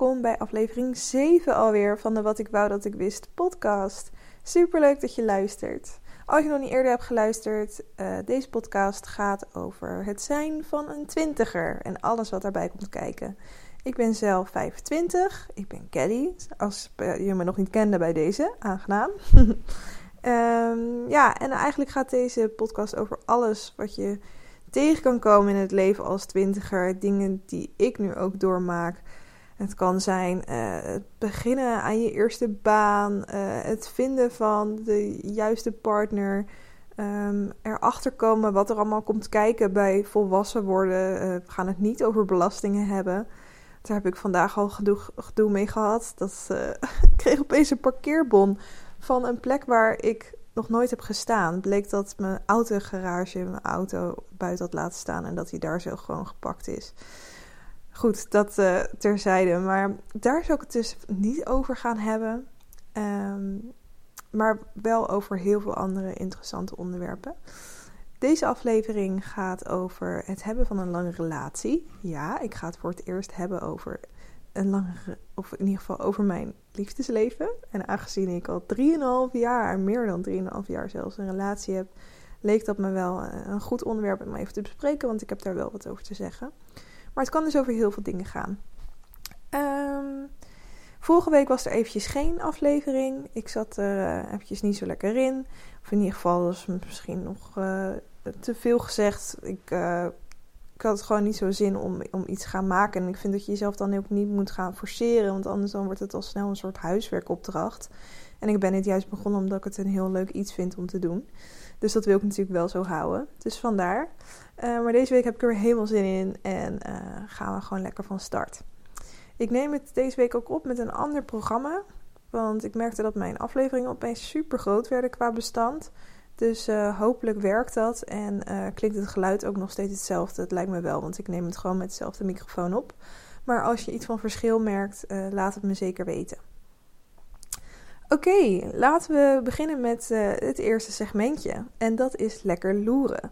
Welkom bij aflevering 7 alweer van de Wat ik wou dat ik wist podcast. Super leuk dat je luistert. Als je nog niet eerder hebt geluisterd, uh, deze podcast gaat over het zijn van een twintiger en alles wat daarbij komt kijken. Ik ben zelf 25, ik ben Kelly. Als je me nog niet kende bij deze, aangenaam. um, ja, en eigenlijk gaat deze podcast over alles wat je tegen kan komen in het leven als twintiger. Dingen die ik nu ook doormaak. Het kan zijn uh, het beginnen aan je eerste baan, uh, het vinden van de juiste partner, um, erachter komen wat er allemaal komt kijken bij volwassen worden. Uh, we gaan het niet over belastingen hebben. Daar heb ik vandaag al gedoe, gedoe mee gehad. Dat ik kreeg opeens een parkeerbon van een plek waar ik nog nooit heb gestaan. Bleek dat mijn autogarage mijn auto buiten had laten staan en dat hij daar zo gewoon gepakt is. Goed, dat uh, terzijde. Maar daar zou ik het dus niet over gaan hebben. Um, maar wel over heel veel andere interessante onderwerpen. Deze aflevering gaat over het hebben van een lange relatie. Ja, ik ga het voor het eerst hebben over een langere, of in ieder geval over mijn liefdesleven. En aangezien ik al 3,5 jaar, meer dan 3,5 jaar zelfs, een relatie heb, leek dat me wel eh, een goed onderwerp om even te bespreken, want ik heb daar wel wat over te zeggen. Maar het kan dus over heel veel dingen gaan. Um, vorige week was er eventjes geen aflevering. Ik zat er uh, eventjes niet zo lekker in. Of in ieder geval was misschien nog uh, te veel gezegd. Ik ik had gewoon niet zo zin om, om iets te gaan maken. En ik vind dat je jezelf dan ook niet moet gaan forceren. Want anders dan wordt het al snel een soort huiswerkopdracht. En ik ben het juist begonnen omdat ik het een heel leuk iets vind om te doen. Dus dat wil ik natuurlijk wel zo houden. Dus vandaar. Uh, maar deze week heb ik er weer helemaal zin in. En uh, gaan we gewoon lekker van start. Ik neem het deze week ook op met een ander programma. Want ik merkte dat mijn afleveringen opeens super groot werden qua bestand. Dus uh, hopelijk werkt dat en klinkt het geluid ook nog steeds hetzelfde. Het lijkt me wel, want ik neem het gewoon met dezelfde microfoon op. Maar als je iets van verschil merkt, laat het me zeker weten. Oké, laten we beginnen met het eerste segmentje. En dat is lekker loeren.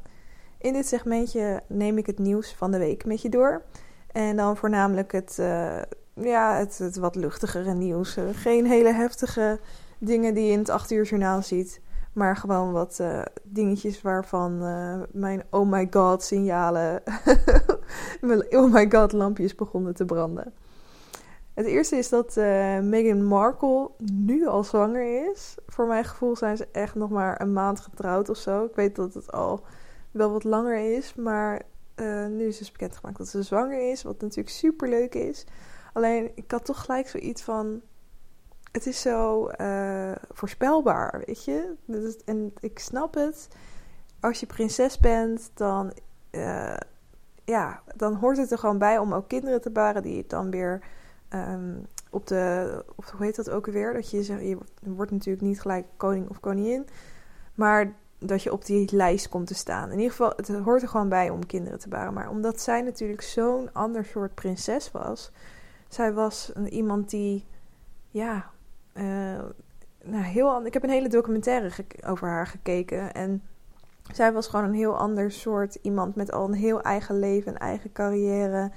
In dit segmentje neem ik het nieuws van de week met je door. En dan voornamelijk het, ja, het, wat luchtigere nieuws. geen hele heftige dingen die je in het 8 uur journaal ziet. Maar gewoon wat dingetjes waarvan mijn oh my god signalen, mijn oh my god lampjes begonnen te branden. Het eerste is dat uh, Meghan Markle nu al zwanger is. Voor mijn gevoel zijn ze echt nog maar een maand getrouwd of zo. Ik weet dat het al wel wat langer is, maar nu is dus bekendgemaakt dat ze zwanger is, wat natuurlijk super leuk is. Alleen ik had toch gelijk zoiets van het is zo uh, voorspelbaar, weet je. En ik snap het. Als je prinses bent, dan, ja, dan hoort het er gewoon bij om ook kinderen te baren die dan weer um, op de, of hoe heet dat ook weer? Dat je, je wordt natuurlijk niet gelijk koning of koningin, maar dat je op die lijst komt te staan. In ieder geval, het hoort er gewoon bij om kinderen te baren. Maar omdat zij natuurlijk zo'n ander soort prinses was, zij was een, iemand die, ja, uh, nou, heel Ik heb een hele documentaire over haar gekeken. En zij was gewoon een heel ander soort iemand met al een heel eigen leven, eigen carrière,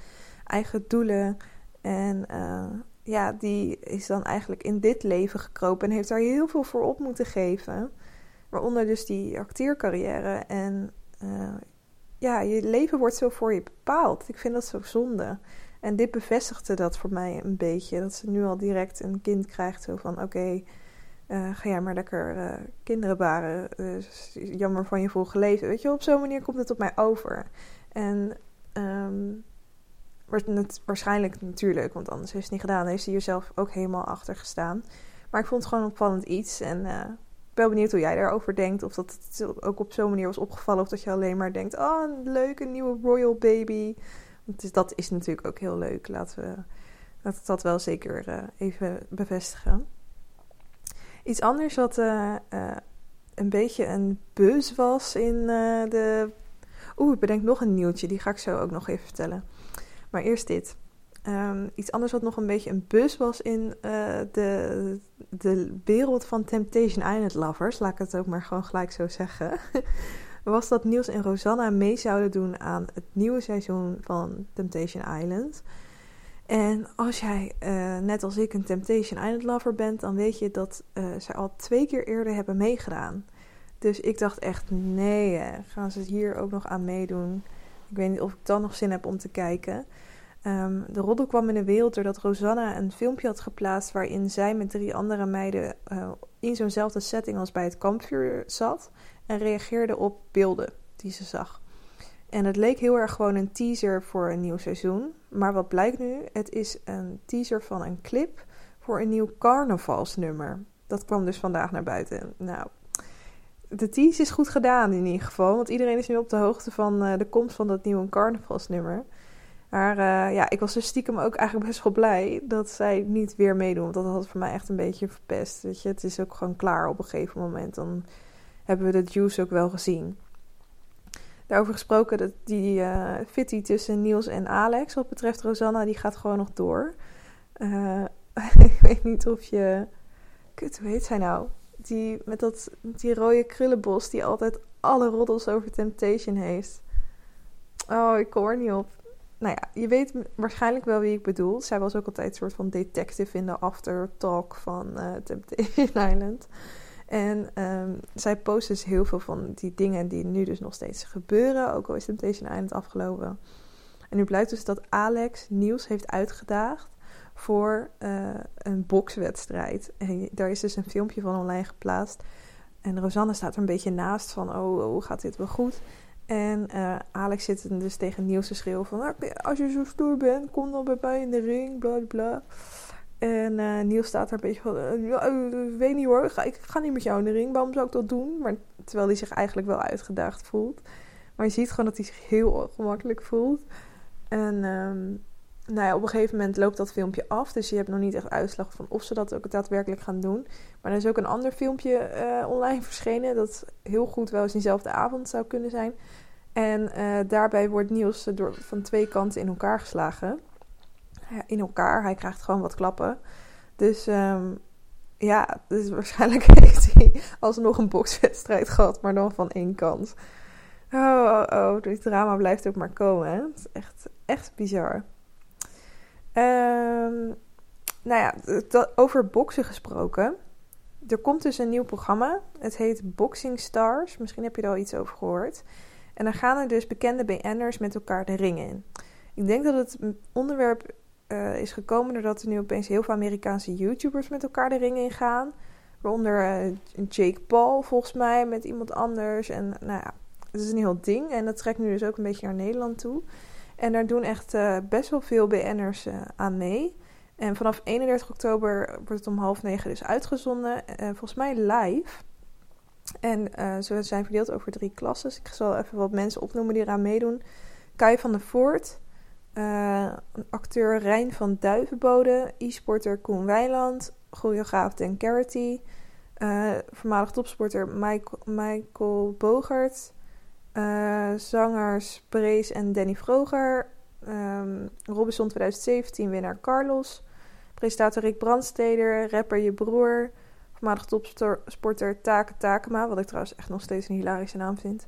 eigen doelen. En uh, ja, die is dan eigenlijk in dit leven gekropen en heeft daar heel veel voor op moeten geven. Waaronder dus die acteercarrière. En uh, ja, je leven wordt zo voor je bepaald. Ik vind dat zo zonde. En dit bevestigde dat voor mij een beetje. Dat ze nu al direct een kind krijgt. Zo van: oké, uh, ga jij maar lekker kinderen baren. Dus jammer van je vroege leven. Weet je, op zo'n manier komt het op mij over. En het waarschijnlijk natuurlijk, want anders heeft ze het niet gedaan. Heeft ze hier zelf ook helemaal achter gestaan. Maar ik vond het gewoon opvallend iets. En uh, ik ben benieuwd hoe jij daarover denkt. Of dat het ook op zo'n manier was opgevallen. Of dat je alleen maar denkt: oh, een leuke nieuwe royal baby. Dus dat is natuurlijk ook heel leuk. Laten we dat, dat wel zeker uh, even bevestigen. Iets anders wat uh, een beetje een buzz was in de. Oeh, ik bedenk nog een nieuwtje, die ga ik zo ook nog even vertellen. Maar eerst dit. Um, iets anders wat nog een beetje een buzz was in de, de wereld van Temptation Island lovers. Laat ik het ook maar gewoon gelijk zo zeggen. was dat Niels en Rosanna mee zouden doen aan het nieuwe seizoen van Temptation Island. En als jij, uh, net als ik, een Temptation Island lover bent, dan weet je dat uh, zij al twee keer eerder hebben meegedaan. Dus ik dacht echt, nee, gaan ze hier ook nog aan meedoen? Ik weet niet of ik dan nog zin heb om te kijken. Um, de roddel kwam in de wereld doordat Rosanna een filmpje had geplaatst waarin zij met drie andere meiden uh, in zo'nzelfde setting als bij het kampvuur zat en reageerde op beelden die ze zag. En het leek heel erg gewoon een teaser voor een nieuw seizoen. Maar wat blijkt nu? Het is een teaser van een clip voor een nieuw carnavalsnummer. Dat kwam dus vandaag naar buiten. Nou, de tease is goed gedaan in ieder geval. Want iedereen is nu op de hoogte van uh, de komst van dat nieuwe carnavalsnummer. Maar uh, ja, ik was dus stiekem ook eigenlijk best wel blij dat zij niet weer meedoen. Want dat had voor mij echt een beetje verpest. Weet je, het is ook gewoon klaar op een gegeven moment. Dan hebben we de juice ook wel gezien. Daarover gesproken, dat die uh, fitty tussen Niels en Alex, wat betreft Rosanna, die gaat gewoon nog door. Ik weet niet of je. Kut, hoe heet zij nou? Die met dat, die rode krullenbos, die altijd alle roddels over Temptation heeft. Oh, ik kom er niet op. Nou ja, je weet waarschijnlijk wel wie ik bedoel. Zij was ook altijd een soort van detective in de aftertalk van uh, Temptation Island. En um, zij post dus heel veel van die dingen die nu dus nog steeds gebeuren. Ook al is Temptation Island afgelopen. En nu blijkt dus dat Alex Niels heeft uitgedaagd voor uh, een bokswedstrijd. En daar is dus een filmpje van online geplaatst. En Rosanne staat er een beetje naast van, oh, hoe gaat dit wel goed? En uh, Alex zit dus tegen Niels te schreeuwen van, nou, als je zo stoer bent, kom dan bij mij in de ring, bla bla. En uh, Niels staat er een beetje van, weet niet hoor, ik ga, niet met jou in de ring, waarom zou ik dat doen? Maar terwijl hij zich eigenlijk wel uitgedaagd voelt. Maar je ziet gewoon dat hij zich heel ongemakkelijk voelt. En um, nou ja, op een gegeven moment loopt dat filmpje af, dus je hebt nog niet echt uitslag van of ze dat ook daadwerkelijk gaan doen. Maar er is ook een ander filmpje uh, online verschenen, dat heel goed wel eens diezelfde avond zou kunnen zijn. En daarbij wordt Niels door, van twee kanten in elkaar geslagen in elkaar. Hij krijgt gewoon wat klappen. Dus um, ja, dus waarschijnlijk heeft hij alsnog een bokswedstrijd gehad, maar dan van één kant. Oh, oh, oh, dit drama blijft ook maar komen. Hè? Het is echt, echt bizar. Um, nou ja, over boksen gesproken. Er komt dus een nieuw programma. Het heet Boxing Stars. Misschien heb je er al iets over gehoord. En dan gaan er dus bekende BN'ers met elkaar de ring in. Ik denk dat het onderwerp uh, is gekomen doordat er nu opeens heel veel Amerikaanse YouTubers met elkaar de ring in gaan. Waaronder uh, Jake Paul volgens mij met iemand anders. En nou ja, het is een heel ding. En dat trekt nu dus ook een beetje naar Nederland toe. En daar doen echt uh, best wel veel BN'ers aan mee. En vanaf 31 oktober wordt het om half negen dus uitgezonden. volgens mij live. En ze zijn verdeeld over drie klassen. Ik zal even wat mensen opnoemen die eraan meedoen. Kai van der Voort, uh, acteur Rijn van Duivenbode, e-sporter Koen Weiland, choreograaf Dan Carity, uh, voormalig topsporter Michael, Michael Bogert, uh, zangers Brees en Danny Vroger, um, Robinson 2017 winnaar Carlos, presentator Rick Brandsteder, rapper Je Broer, voormalig topsporter Take Takema, wat ik trouwens echt nog steeds een hilarische naam vind,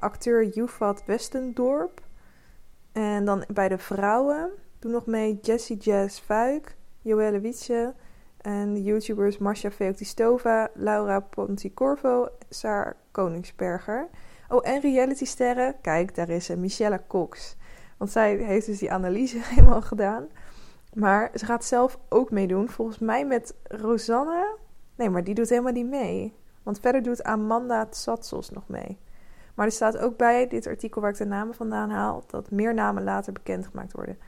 acteur Jufat Westendorp, en dan bij de vrouwen doen nog mee Jessie Jazz Fuik, Joelle Wietse en de YouTubers Marcia Feotistova, Laura Ponticorvo, Saar Koningsberger. Oh, en realitysterren, kijk, daar is ze, Michelle Cox. Want zij heeft dus die analyse helemaal gedaan. Maar ze gaat zelf ook meedoen, volgens mij met Rosanne. Nee, maar die doet helemaal niet mee. Want verder doet Amanda Tsatsos nog mee. Maar er staat ook bij dit artikel waar ik de namen vandaan haal, dat meer namen later bekendgemaakt worden.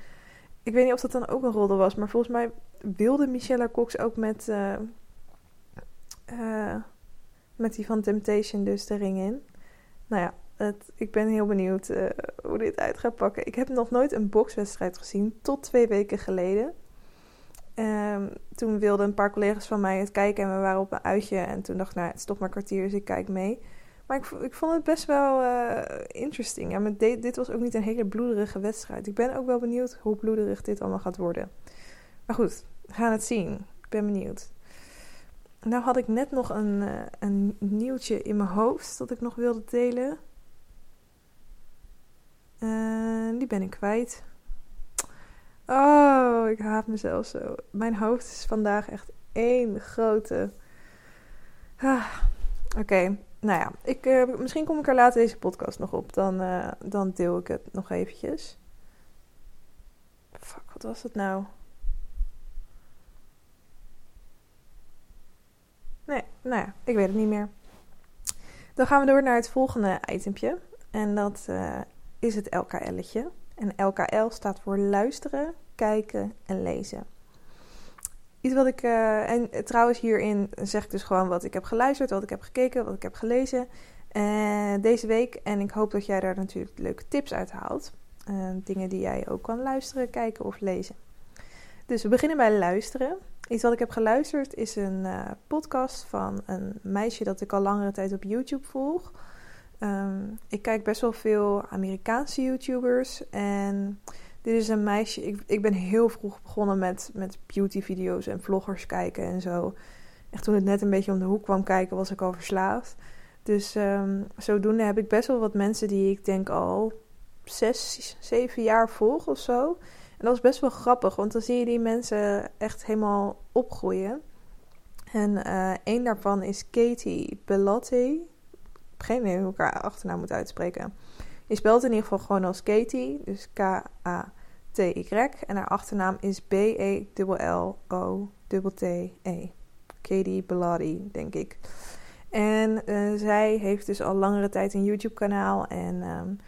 Ik weet niet of dat dan ook een roddel was, maar volgens mij wilde Michelle Cox ook met, uh, uh, met die van Temptation dus de ring in. Nou ja, ik ben heel benieuwd uh, hoe dit uit gaat pakken. Ik heb nog nooit een bokswedstrijd gezien, tot twee weken geleden. Um, toen wilden een paar collega's van mij het kijken en we waren op een uitje. En toen dacht ik, nou, het is toch maar kwartier, dus ik kijk mee. Maar ik, ik vond het best wel uh, interesting. Ja, maar dit was ook niet een hele bloederige wedstrijd. Ik ben ook wel benieuwd hoe bloederig dit allemaal gaat worden. Maar goed, we gaan het zien. Ik ben benieuwd. Nou had ik net nog een, uh, een nieuwtje in mijn hoofd dat ik nog wilde delen. Uh, die ben ik kwijt. Oh, ik haat mezelf zo. Mijn hoofd is vandaag echt één grote. Ah. Oké, nou ja, ik, uh, misschien kom ik er later deze podcast nog op. Dan, dan deel ik het nog eventjes. Fuck, wat was het nou? Nee, nou ja, ik weet het niet meer. Dan gaan we door naar het volgende itempje. En dat uh, is het LKL'tje. En LKL staat voor luisteren, kijken en lezen. Iets wat ik. Uh, en trouwens, hierin zeg ik dus gewoon wat ik heb geluisterd, wat ik heb gekeken, wat ik heb gelezen. Uh, deze week. En ik hoop dat jij daar natuurlijk leuke tips uit haalt. Dingen die jij ook kan luisteren, kijken of lezen. Dus we beginnen bij luisteren. Iets wat ik heb geluisterd is een podcast van een meisje dat ik al langere tijd op YouTube volg. Um, ik kijk best wel veel Amerikaanse YouTubers. En dit is een meisje. Ik, ik ben heel vroeg begonnen met, met beauty-video's en vloggers kijken en zo. Echt toen het net een beetje om de hoek kwam kijken, was ik al verslaafd. Dus um, zodoende heb ik best wel wat mensen die ik denk al zes, zeven jaar volg of zo. En dat is best wel grappig, want dan zie je die mensen echt helemaal opgroeien. En uh, één daarvan is Katie Bellotti geen idee hoe ik haar achternaam moet uitspreken. Je spelt in ieder geval gewoon als Katie, dus K-A-T-Y. En haar achternaam is B-E-L-L-O-T-T-E. Katie Bellotti, denk ik. En uh, zij heeft dus al langere tijd een YouTube-kanaal. En um,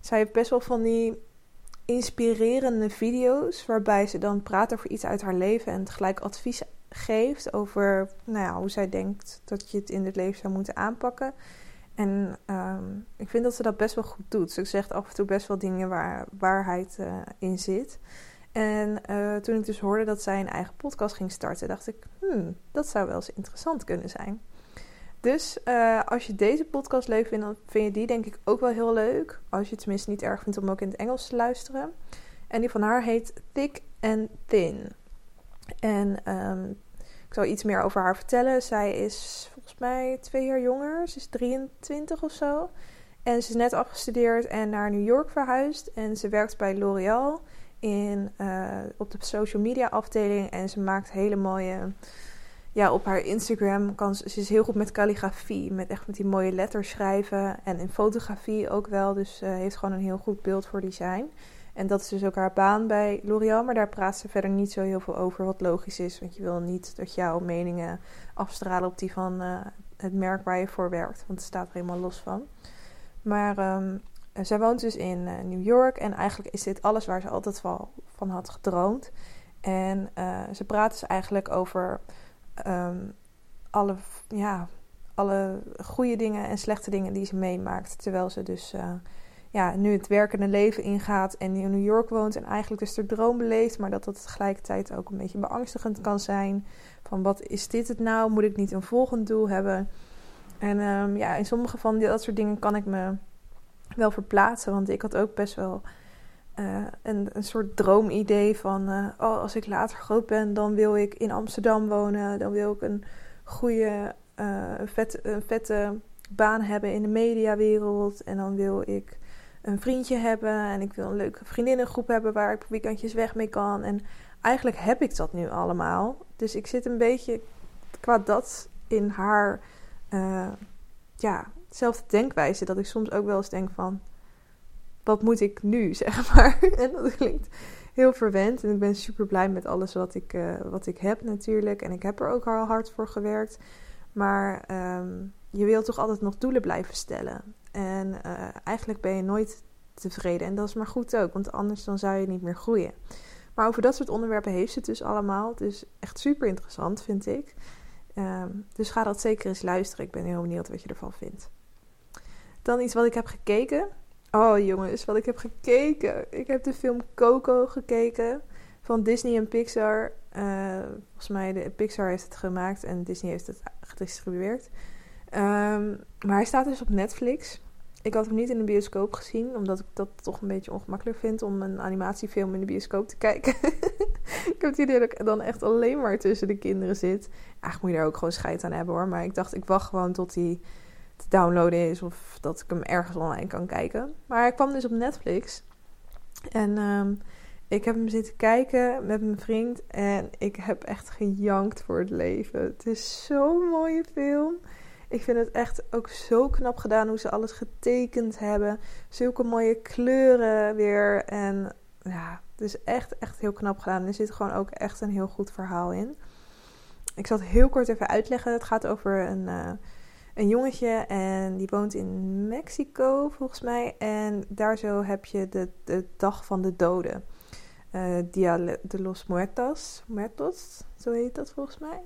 zij heeft best wel van die inspirerende video's. Waarbij ze dan praat over iets uit haar leven en tegelijk advies geeft over nou ja, hoe zij denkt dat je het in het leven zou moeten aanpakken. En um, ik vind dat ze dat best wel goed doet. Ze zegt af en toe best wel dingen waar waarheid uh, in zit. En uh, toen ik dus hoorde dat zij een eigen podcast ging starten, dacht ik, hmm, dat zou wel eens interessant kunnen zijn. Dus uh, als je deze podcast leuk vindt, dan vind je die denk ik ook wel heel leuk. Als je het tenminste niet erg vindt om ook in het Engels te luisteren. En die van haar heet Thick and Thin. En um, ik zal iets meer over haar vertellen. Zij is volgens mij twee jaar jonger. Ze is 23 of zo. En ze is net afgestudeerd en naar New York verhuisd. En ze werkt bij L'Oreal in, uh, op de social media afdeling. En ze maakt hele mooie. Ja, op haar Instagram kan ze, is heel goed met calligrafie. Met echt met die mooie letters schrijven. En in fotografie ook wel. Dus ze heeft gewoon een heel goed beeld voor design. En dat is dus ook haar baan bij L'Oreal. Maar daar praat ze verder niet zo heel veel over, wat logisch is. Want je wil niet dat jouw meningen afstralen op die van uh, het merk waar je voor werkt. Want het staat er helemaal los van. Maar um, zij woont dus in uh, New York. En eigenlijk is dit alles waar ze altijd wel van had gedroomd. En ze praat dus eigenlijk over um, alle, ja, alle goede dingen en slechte dingen die ze meemaakt. Terwijl ze dus ja, nu het werkende leven ingaat en in New York woont en eigenlijk dus de droom beleeft, maar dat dat tegelijkertijd ook een beetje beangstigend kan zijn. Van wat is dit het nou? Moet ik niet een volgend doel hebben? En um, ja, in sommige van dat soort dingen kan ik me wel verplaatsen, want ik had ook best wel uh, een, een soort droomidee van, uh, oh, als ik later groot ben, dan wil ik in Amsterdam wonen, dan wil ik een goede, uh, vet, een vette baan hebben in de mediawereld en dan wil ik een vriendje hebben en ik wil een leuke vriendinnengroep hebben waar ik weekendjes weg mee kan. En eigenlijk heb ik dat nu allemaal. Dus ik zit een beetje qua dat in haar ja, zelfde denkwijze. Dat ik soms ook wel eens denk van, wat moet ik nu, zeg maar. en dat klinkt heel verwend. En ik ben super blij met alles wat ik, uh, wat ik heb natuurlijk. En ik heb er ook al hard voor gewerkt. Maar um, je wilt toch altijd nog doelen blijven stellen. En uh, eigenlijk ben je nooit tevreden. En dat is maar goed ook, want anders dan zou je niet meer groeien. Maar over dat soort onderwerpen heeft ze het dus allemaal. Dus echt super interessant, vind ik. Um, dus ga dat zeker eens luisteren. Ik ben heel benieuwd wat je ervan vindt. Dan iets wat ik heb gekeken. Oh jongens, wat ik heb gekeken. Ik heb de film Coco gekeken van Disney en Pixar. Uh, volgens mij, de, Pixar heeft het gemaakt en Disney heeft het gedistribueerd. Um, maar hij staat dus op Netflix. Ik had hem niet in de bioscoop gezien, omdat ik dat toch een beetje ongemakkelijk vind om een animatiefilm in de bioscoop te kijken. ik heb het idee dat ik dan echt alleen maar tussen de kinderen zit. Eigenlijk moet je daar ook gewoon scheid aan hebben hoor. Maar ik dacht, ik wacht gewoon tot hij te downloaden is of dat ik hem ergens online kan kijken. Maar hij kwam dus op Netflix. En um, Ik heb hem zitten kijken met mijn vriend en ik heb echt gejankt voor het leven. Het is zo'n mooie film. Ik vind het echt ook zo knap gedaan hoe ze alles getekend hebben. Zulke mooie kleuren weer. En ja, het is echt, echt heel knap gedaan. Er zit gewoon ook echt een heel goed verhaal in. Ik zal het heel kort even uitleggen. Het gaat over een, uh, een jongetje en die woont in Mexico volgens mij. En daar zo heb je de, de dag van de doden. Uh, Dia de los Muertos, Muertos, zo heet dat volgens mij.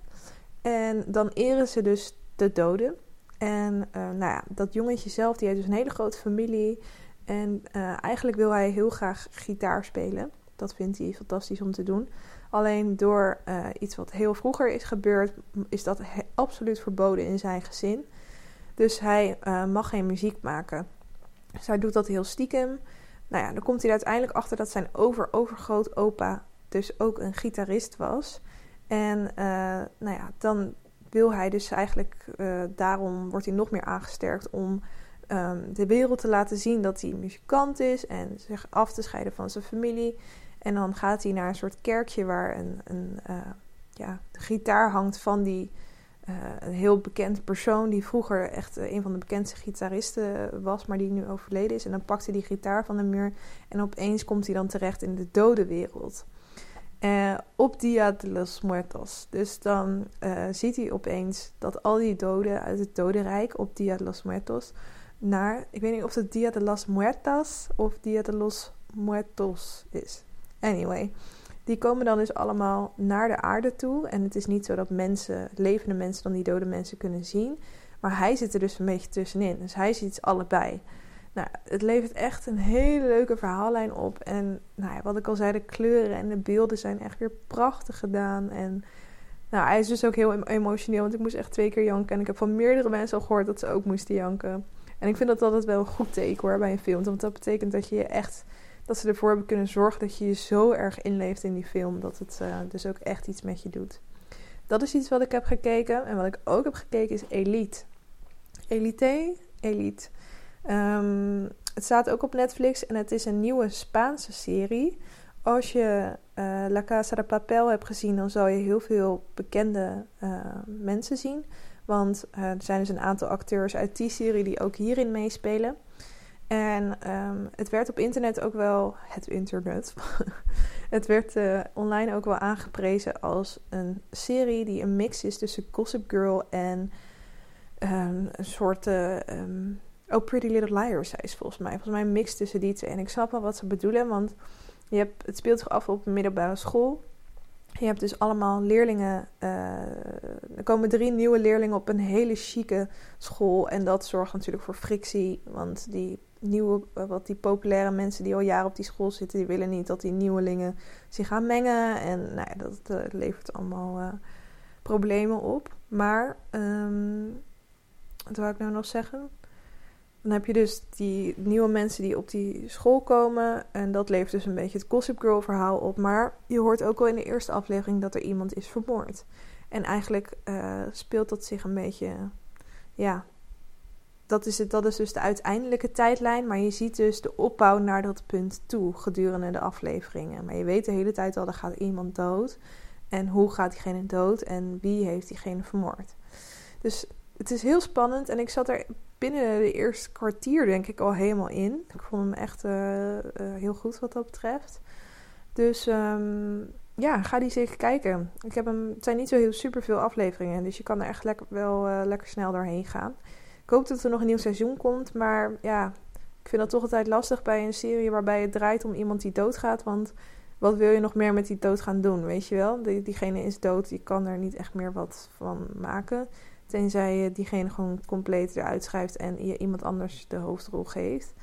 En dan eren ze dus de doden. En uh, nou ja, dat jongetje zelf, die heeft dus een hele grote familie. En uh, eigenlijk wil hij heel graag gitaar spelen. Dat vindt hij fantastisch om te doen. Alleen door uh, iets wat heel vroeger is gebeurd, is dat absoluut verboden in zijn gezin. Dus hij mag geen muziek maken. Dus hij doet dat heel stiekem. Nou ja, dan komt hij er uiteindelijk achter dat zijn over-overgroot opa dus ook een gitarist was. En nou ja, dan wil hij dus eigenlijk, daarom wordt hij nog meer aangesterkt om um, de wereld te laten zien dat hij muzikant is en zich af te scheiden van zijn familie. En dan gaat hij naar een soort kerkje waar een, een uh, ja, de gitaar hangt van die uh, een heel bekend persoon die vroeger echt een van de bekendste gitaristen was, maar die nu overleden is. En dan pakt hij die gitaar van de muur en opeens komt hij dan terecht in de dode wereld. Op Dia de los Muertos. Dus dan ziet hij opeens dat al die doden uit het dodenrijk op Dia de los Muertos naar, ik weet niet of het Dia de las Muertas of Dia de los Muertos is. Anyway, die komen dan dus allemaal naar de aarde toe. En het is niet zo dat mensen, levende mensen, dan die dode mensen kunnen zien. Maar hij zit er dus een beetje tussenin. Dus hij ziet allebei. Nou, het levert echt een hele leuke verhaallijn op. En nou ja, wat ik al zei, de kleuren en de beelden zijn echt weer prachtig gedaan. En nou, hij is dus ook heel emotioneel, want ik moest echt twee keer janken. En ik heb van meerdere mensen al gehoord dat ze ook moesten janken. En ik vind dat altijd wel een goed teken hoor bij een film. Want dat betekent dat je je echt, dat ze ervoor hebben kunnen zorgen dat je je zo erg inleeft in die film. Dat het uh, dus ook echt iets met je doet. Dat is iets wat ik heb gekeken. En wat ik ook heb gekeken is Elite. Elite? Elite. Um, het staat ook op Netflix en het is een nieuwe Spaanse serie. Als je uh, La Casa de Papel hebt gezien, dan zal je heel veel bekende uh, mensen zien. Want er zijn dus een aantal acteurs uit die serie die ook hierin meespelen. En um, het werd op internet ook wel, het internet, het werd online ook wel aangeprezen als een serie die een mix is tussen Gossip Girl en um, een soort um, Oh, Pretty Little Liars is volgens mij. Volgens mij een mix tussen die twee. En ik snap wel wat ze bedoelen, want je hebt, het speelt zich af op een middelbare school. Je hebt dus allemaal leerlingen. Uh, er komen drie nieuwe leerlingen op een hele chique school. En dat zorgt natuurlijk voor frictie. Want die nieuwe, uh, wat die populaire mensen die al jaren op die school zitten, die willen niet dat die nieuwelingen zich gaan mengen. En nou ja, dat uh, levert allemaal problemen op. Maar, um, wat wil ik nou nog zeggen? Dan heb je dus die nieuwe mensen die op die school komen. En dat levert dus een beetje het Gossip Girl verhaal op. Maar je hoort ook wel in de eerste aflevering dat er iemand is vermoord. En eigenlijk speelt dat zich een beetje. Ja, dat is, het, dat is dus de uiteindelijke tijdlijn. Maar je ziet dus de opbouw naar dat punt toe gedurende de afleveringen. Maar je weet de hele tijd al, er gaat iemand dood. En hoe gaat diegene dood en wie heeft diegene vermoord. Dus het is heel spannend en ik zat er binnen de eerste kwartier denk ik al helemaal in. Ik vond hem echt uh, uh, heel goed wat dat betreft. Dus um, ja, ga die zeker kijken. Ik heb hem, het zijn niet zo heel super veel afleveringen, dus je kan er echt lekker, wel uh, lekker snel doorheen gaan. Ik hoop dat er nog een nieuw seizoen komt, maar ja, ik vind dat toch altijd lastig bij een serie waarbij het draait om iemand die doodgaat. Want wat wil je nog meer met die dood gaan doen, weet je wel? Die, diegene is dood, die kan er niet echt meer wat van maken. Tenzij je diegene gewoon compleet eruit schrijft en je iemand anders de hoofdrol geeft.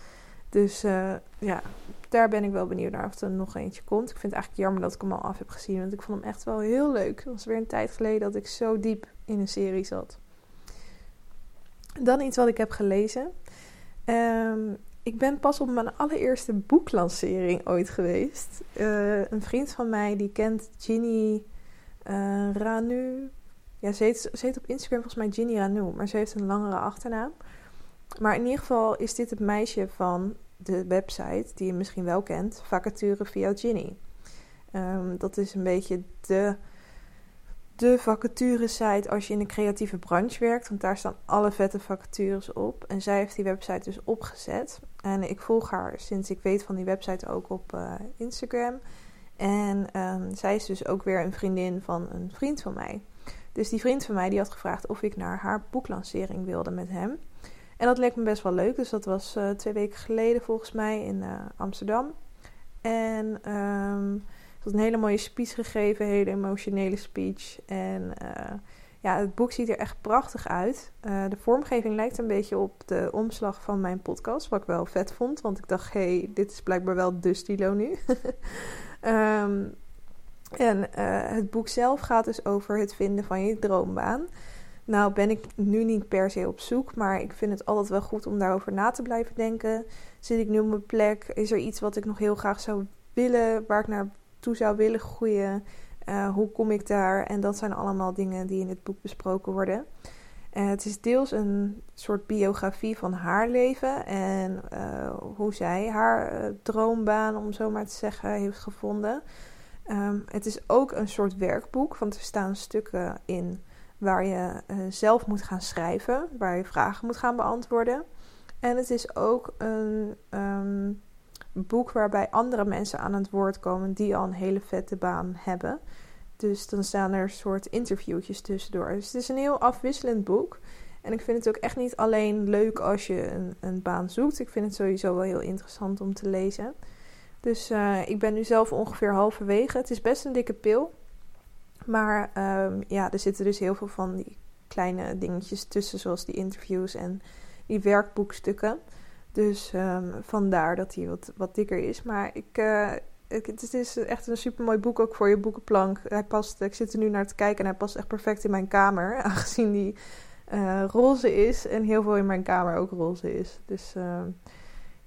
Dus uh, ja, daar ben ik wel benieuwd naar of er nog eentje komt. Ik vind het eigenlijk jammer dat ik hem al af heb gezien. Want ik vond hem echt wel heel leuk. Het was weer een tijd geleden dat ik zo diep in een serie zat. Dan iets wat ik heb gelezen. Um, ik ben pas op mijn allereerste boeklancering ooit geweest. Uh, een vriend van mij die kent Ginny uh, Ranu ja, ze heet, ze op Instagram volgens mij Ginny Ranu, maar ze heeft een langere achternaam. Maar in ieder geval is dit het meisje van de website, die je misschien wel kent, Vacature via Ginny. Ehm, dat is een beetje de, de vacature-site als je in de creatieve branche werkt. Want daar staan alle vette vacatures op. En zij heeft die website dus opgezet. En ik volg haar sinds ik weet van die website ook op uh, Instagram. En ehm, zij is dus ook weer een vriendin van een vriend van mij. Dus die vriend van mij die had gevraagd of ik naar haar boeklancering wilde met hem. En dat leek me best wel leuk. Dus dat was uh, twee weken geleden volgens mij in uh, Amsterdam. En um, een hele mooie speech gegeven, hele emotionele speech. En uh, ja, het boek ziet er echt prachtig uit. de vormgeving lijkt een beetje op de omslag van mijn podcast, wat ik wel vet vond. Want ik dacht, hey, dit is blijkbaar wel de stilo nu. um, en het boek zelf gaat dus over het vinden van je droombaan. Nou ben ik nu niet per se op zoek, maar ik vind het altijd wel goed om daarover na te blijven denken. Zit ik nu op mijn plek? Is er iets wat ik nog heel graag zou willen, waar ik naartoe zou willen groeien? Uh, hoe kom ik daar? En dat zijn allemaal dingen die in het boek besproken worden. Uh, het is deels een soort biografie van haar leven en uh, hoe zij haar droombaan, om zo maar te zeggen, heeft gevonden. Um, het is ook een soort werkboek, want er staan stukken in waar je zelf moet gaan schrijven, waar je vragen moet gaan beantwoorden. En het is ook een um, boek waarbij andere mensen aan het woord komen die al een hele vette baan hebben. Dus dan staan er soort interviewtjes tussendoor. Dus het is een heel afwisselend boek. En ik vind het ook echt niet alleen leuk als je een, een baan zoekt. Ik vind het sowieso wel heel interessant om te lezen. Dus uh, ik ben nu zelf ongeveer halverwege. Het is best een dikke pil. Maar um, ja, er zitten dus heel veel van die kleine dingetjes tussen, zoals die interviews en die werkboekstukken. Dus um, vandaar dat hij wat, wat dikker is. Maar ik, ik, het is echt een super mooi boek ook voor je boekenplank. Hij past, ik zit er nu naar te kijken en hij past echt perfect in mijn kamer. Aangezien die uh, roze is en heel veel in mijn kamer ook roze is. Dus uh,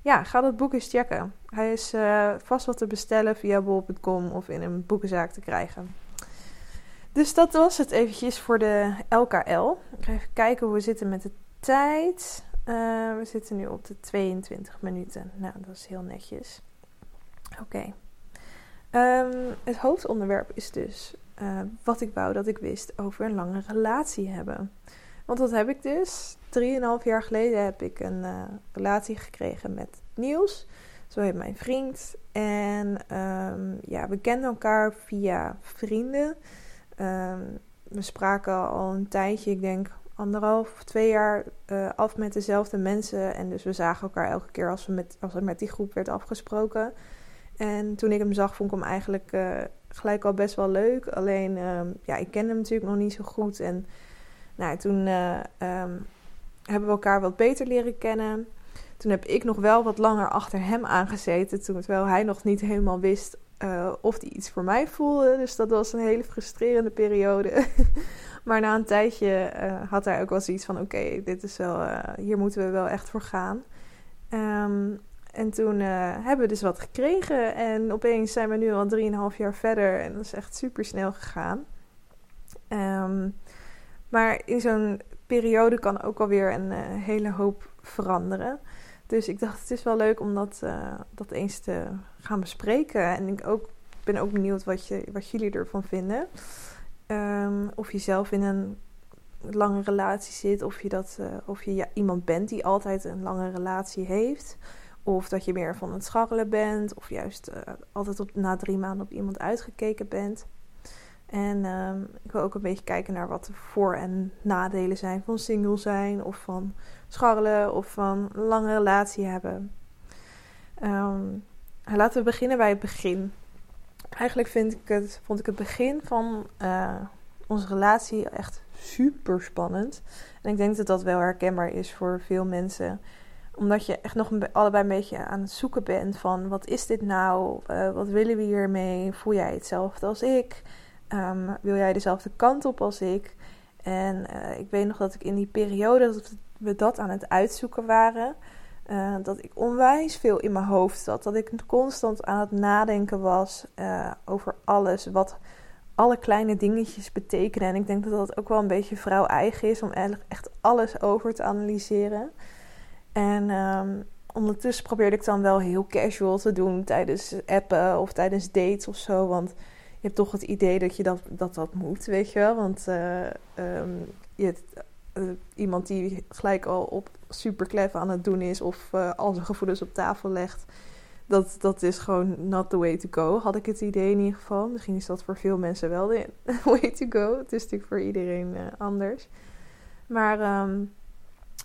ja, ga dat boek eens checken. Hij is uh, vast wat te bestellen via bol.com of in een boekenzaak te krijgen. Dus dat was het eventjes voor de LKL. Ik ga even kijken hoe we zitten met de tijd. Uh, we zitten nu op de 22 minuten. Nou, dat is heel netjes. Oké. Um, het hoofdonderwerp is dus uh, wat ik wou dat ik wist over een lange relatie hebben. Want dat heb ik dus. Drieënhalf jaar geleden heb ik een uh, relatie gekregen met Niels. Zo heet mijn vriend. En um, ja, we kenden elkaar via vrienden. Um, we spraken al een tijdje, ik denk anderhalf twee jaar uh, af met dezelfde mensen. En dus we zagen elkaar elke keer als, we met, als er met die groep werd afgesproken. En toen ik hem zag, vond ik hem eigenlijk uh, gelijk al best wel leuk. Alleen, um, ja, ik kende hem natuurlijk nog niet zo goed. En nou, toen uh, um, hebben we elkaar wat beter leren kennen. Toen heb ik nog wel wat langer achter hem aangezeten. Terwijl hij nog niet helemaal wist uh, of hij iets voor mij voelde. Dus dat was een hele frustrerende periode. maar na een tijdje uh, had hij ook wel zoiets van: oké, dit is wel, uh, hier moeten we wel echt voor gaan. Um, en toen hebben we dus wat gekregen. En opeens zijn we nu al 3,5 jaar verder. En dat is echt super snel gegaan. Um, maar in zo'n periode kan ook alweer een hele hoop veranderen. Dus ik dacht, het is wel leuk om dat, uh, dat eens te gaan bespreken. En ik ook, ben ook benieuwd wat, je, wat jullie ervan vinden. Um, of je zelf in een lange relatie zit, of je, dat, uh, of je ja, iemand bent die altijd een lange relatie heeft. Of dat je meer van het scharrelen bent, of juist uh, altijd op, na drie maanden op iemand uitgekeken bent. En um, ik wil ook een beetje kijken naar wat de voor- en nadelen zijn van single zijn of van scharrelen of van een lange relatie hebben. Um, laten we beginnen bij het begin. Eigenlijk vind ik het, vond ik het begin van uh, onze relatie echt super spannend. En ik denk dat dat wel herkenbaar is voor veel mensen. Omdat je echt nog allebei een beetje aan het zoeken bent van wat is dit nou? Uh, wat willen we hiermee? Voel jij hetzelfde als ik? Um, wil jij dezelfde kant op als ik? En uh, ik weet nog dat ik in die periode dat we dat aan het uitzoeken waren, uh, dat ik onwijs veel in mijn hoofd zat. Dat ik constant aan het nadenken was uh, over alles, wat alle kleine dingetjes betekenen. En ik denk dat dat ook wel een beetje vrouw-eigen is om echt alles over te analyseren. En um, ondertussen probeerde ik dan wel heel casual te doen tijdens appen of tijdens dates of zo. Want je hebt toch het idee dat je dat, dat, dat moet, weet je wel. Want uh, um, je uh, iemand die gelijk al op super clever aan het doen is of uh, al zijn gevoelens op tafel legt. Dat, dat is gewoon not the way to go, had ik het idee in ieder geval. Misschien is dat voor veel mensen wel de way to go. Het is natuurlijk voor iedereen anders. Maar um,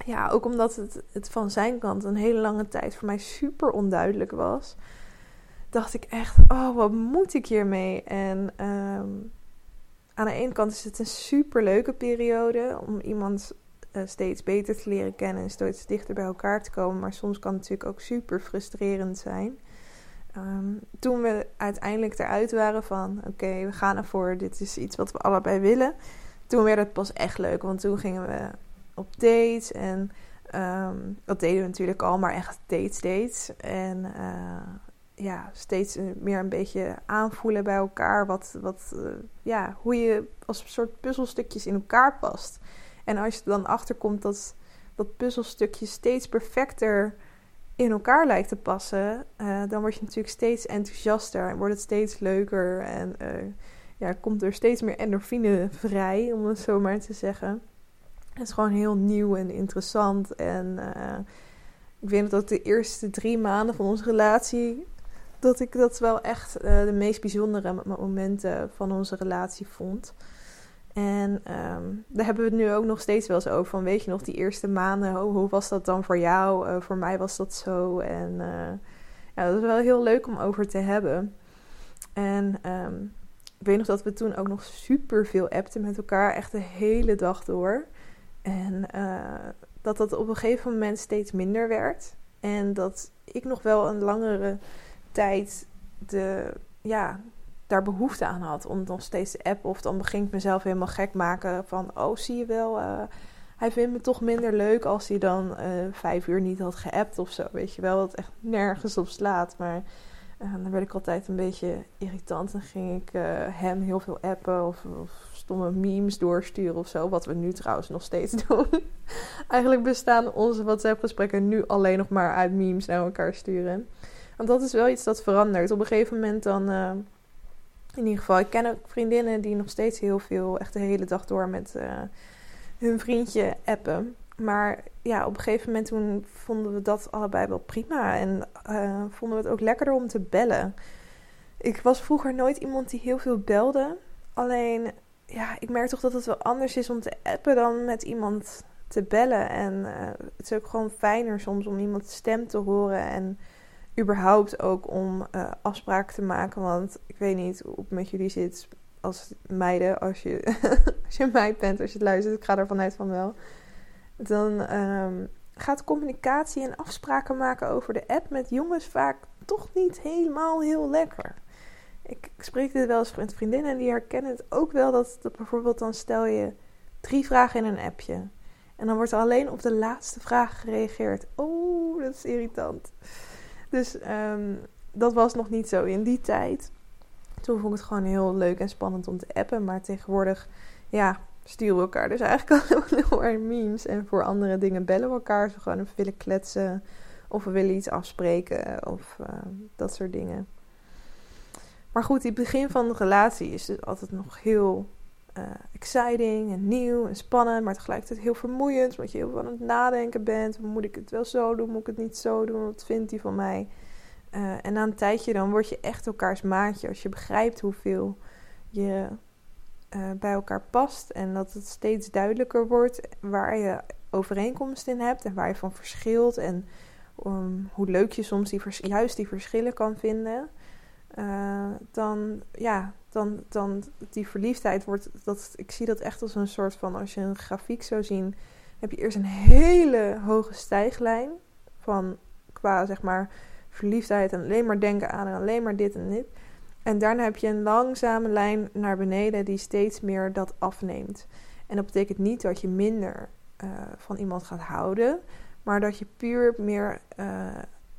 ja, ook omdat het, het van zijn kant een hele lange tijd voor mij super onduidelijk was, dacht ik echt: oh, wat moet ik hiermee? En um, aan de ene kant is het een super leuke periode om iemand uh, steeds beter te leren kennen en steeds dichter bij elkaar te komen. Maar soms kan het natuurlijk ook super frustrerend zijn. Um, toen we uiteindelijk eruit waren van: oké, we gaan ervoor, dit is iets wat we allebei willen. Toen werd het pas echt leuk, want toen gingen we op dates. En um, dat deden we natuurlijk al, maar echt dates, dates. En uh, ja, steeds meer een beetje aanvoelen bij elkaar. Wat, wat, uh, ja, hoe je als een soort puzzelstukjes in elkaar past. En als je er dan achterkomt dat dat puzzelstukje steeds perfecter in elkaar lijkt te passen, uh, dan word je natuurlijk steeds enthousiaster en wordt het steeds leuker en ja, komt er steeds meer endorfine vrij, om het zo maar te zeggen. Het is gewoon heel nieuw en interessant. En ik weet dat de eerste drie maanden van onze relatie. Dat ik dat wel echt uh, de meest bijzondere momenten van onze relatie vond. En um, daar hebben we het nu ook nog steeds wel eens over. Van weet je nog, die eerste maanden, hoe was dat dan voor jou? Uh, voor mij was dat zo. En ja, dat is wel heel leuk om over te hebben. En um, ik weet nog dat we toen ook nog super veel appten met elkaar. Echt de hele dag door. En dat dat op een gegeven moment steeds minder werd. En dat ik nog wel een langere tijd de, ja, daar behoefte aan had om nog steeds te appen. Of dan begin ik mezelf helemaal gek maken van... oh, zie je wel, uh, hij vindt me toch minder leuk als hij dan uh, vijf uur niet had geappt of zo. Weet je wel, dat echt nergens op slaat. Maar dan werd ik altijd een beetje irritant. Dan ging ik hem heel veel appen of, of stomme memes doorsturen of zo. Wat we nu trouwens nog steeds doen. Eigenlijk bestaan onze WhatsApp-gesprekken nu alleen nog maar uit memes naar elkaar sturen. Want dat is wel iets dat verandert. Op een gegeven moment dan. Uh, in ieder geval, ik ken ook vriendinnen die nog steeds heel veel, echt de hele dag door met uh, hun vriendje appen. Maar ja, op een gegeven moment toen vonden we dat allebei wel prima. En uh, vonden we het ook lekkerder om te bellen. Ik was vroeger nooit iemand die heel veel belde. Alleen ja, ik merk toch dat het wel anders is om te appen dan met iemand te bellen. En het is ook gewoon fijner soms om iemands stem te horen. En überhaupt ook om uh, afspraken te maken. Want ik weet niet hoe het met jullie zit als meiden. Als je, als je meid bent, als je het luistert. Ik ga ervan uit van wel. Dan um, gaat communicatie en afspraken maken over de app met jongens vaak toch niet helemaal heel lekker ik, spreek dit wel eens met vriendinnen en die herkennen het ook wel. Dat, dat bijvoorbeeld dan stel je drie vragen in een appje. En dan wordt er alleen op de laatste vraag gereageerd. Oh, dat is irritant. Dus um, dat was nog niet zo in die tijd. Toen vond ik het gewoon heel leuk en spannend om te appen. Maar tegenwoordig, ja, sturen we elkaar dus eigenlijk alleen maar memes. En voor andere dingen bellen we elkaar. Zo gewoon even willen kletsen. Of we willen iets afspreken. Of uh, dat soort dingen. Maar goed, het begin van de relatie is dus altijd nog heel uh, exciting en nieuw en spannend, maar tegelijkertijd heel vermoeiend, omdat je heel veel aan het nadenken bent. Moet ik het wel zo doen? Moet ik het niet zo doen? Wat vindt hij van mij? Uh, en na een tijdje dan word je echt elkaars maatje als je begrijpt hoeveel je uh, bij elkaar past en dat het steeds duidelijker wordt waar je overeenkomst in hebt en waar je van verschilt en um, hoe leuk je soms juist die verschillen kan vinden. Dan, ja, dan, dan die verliefdheid wordt, dat, ik zie dat echt als een soort van, als je een grafiek zou zien, heb je eerst een hele hoge stijglijn van qua zeg maar verliefdheid en alleen maar denken aan en alleen maar dit en dit. En daarna heb je een langzame lijn naar beneden die steeds meer dat afneemt. En dat betekent niet dat je minder uh, van iemand gaat houden, maar dat je puur meer uh,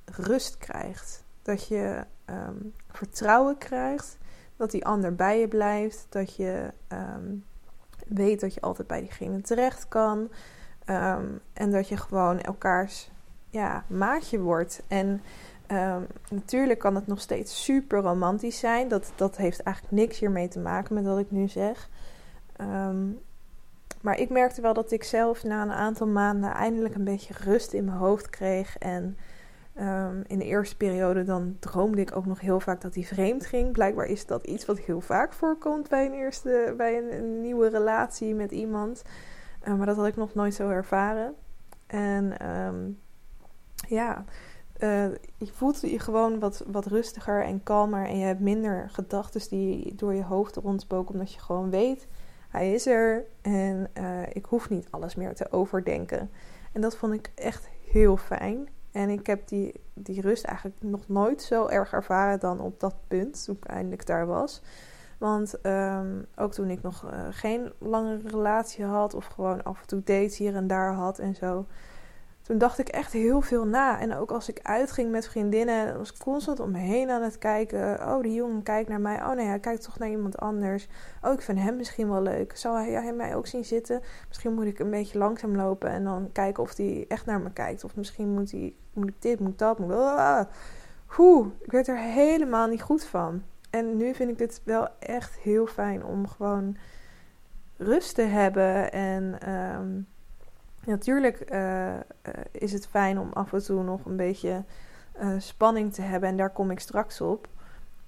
rust krijgt. Dat je um, vertrouwen krijgt. Dat die ander bij je blijft. Dat je um, weet dat je altijd bij diegene terecht kan. Um, en dat je gewoon elkaars ja, maatje wordt. En ehm, natuurlijk kan het nog steeds super romantisch zijn. Dat, dat heeft eigenlijk niks hiermee te maken met wat ik nu zeg. Ehm, maar ik merkte wel dat ik zelf na een aantal maanden eindelijk een beetje rust in mijn hoofd kreeg. En ehm, in de eerste periode dan droomde ik ook nog heel vaak dat hij vreemd ging. Blijkbaar is dat iets wat heel vaak voorkomt bij een, eerste, bij een, nieuwe relatie met iemand. Uh, maar dat had ik nog nooit zo ervaren. En um, ja, uh, je voelt je gewoon wat, wat rustiger en kalmer. En je hebt minder gedachten die door je hoofd rondspoken. Omdat je gewoon weet, hij is er. En uh, ik hoef niet alles meer te overdenken. En dat vond ik echt heel fijn. En ik heb die, die rust eigenlijk nog nooit zo erg ervaren dan op dat punt. Toen ik eindelijk daar was. Want um, ook toen ik nog uh, geen langere relatie had. Of gewoon af en toe dates hier en daar had en zo toen dacht ik echt heel veel na. En ook als ik uitging met vriendinnen, was ik constant om me heen aan het kijken. Oh, die jongen kijkt naar mij. Oh nee, hij kijkt toch naar iemand anders. Oh, ik vind hem misschien wel leuk. Zou hij, mij ook zien zitten? Misschien moet ik een beetje langzaam lopen en dan kijken of hij echt naar me kijkt. Of misschien moet, hij, moet ik dit, moet dat, moet ah. Oeh, ik werd er helemaal niet goed van. En nu vind ik het wel echt heel fijn om gewoon rust te hebben en... Um, Natuurlijk uh, is het fijn om af en toe nog een beetje uh, spanning te hebben en daar kom ik straks op.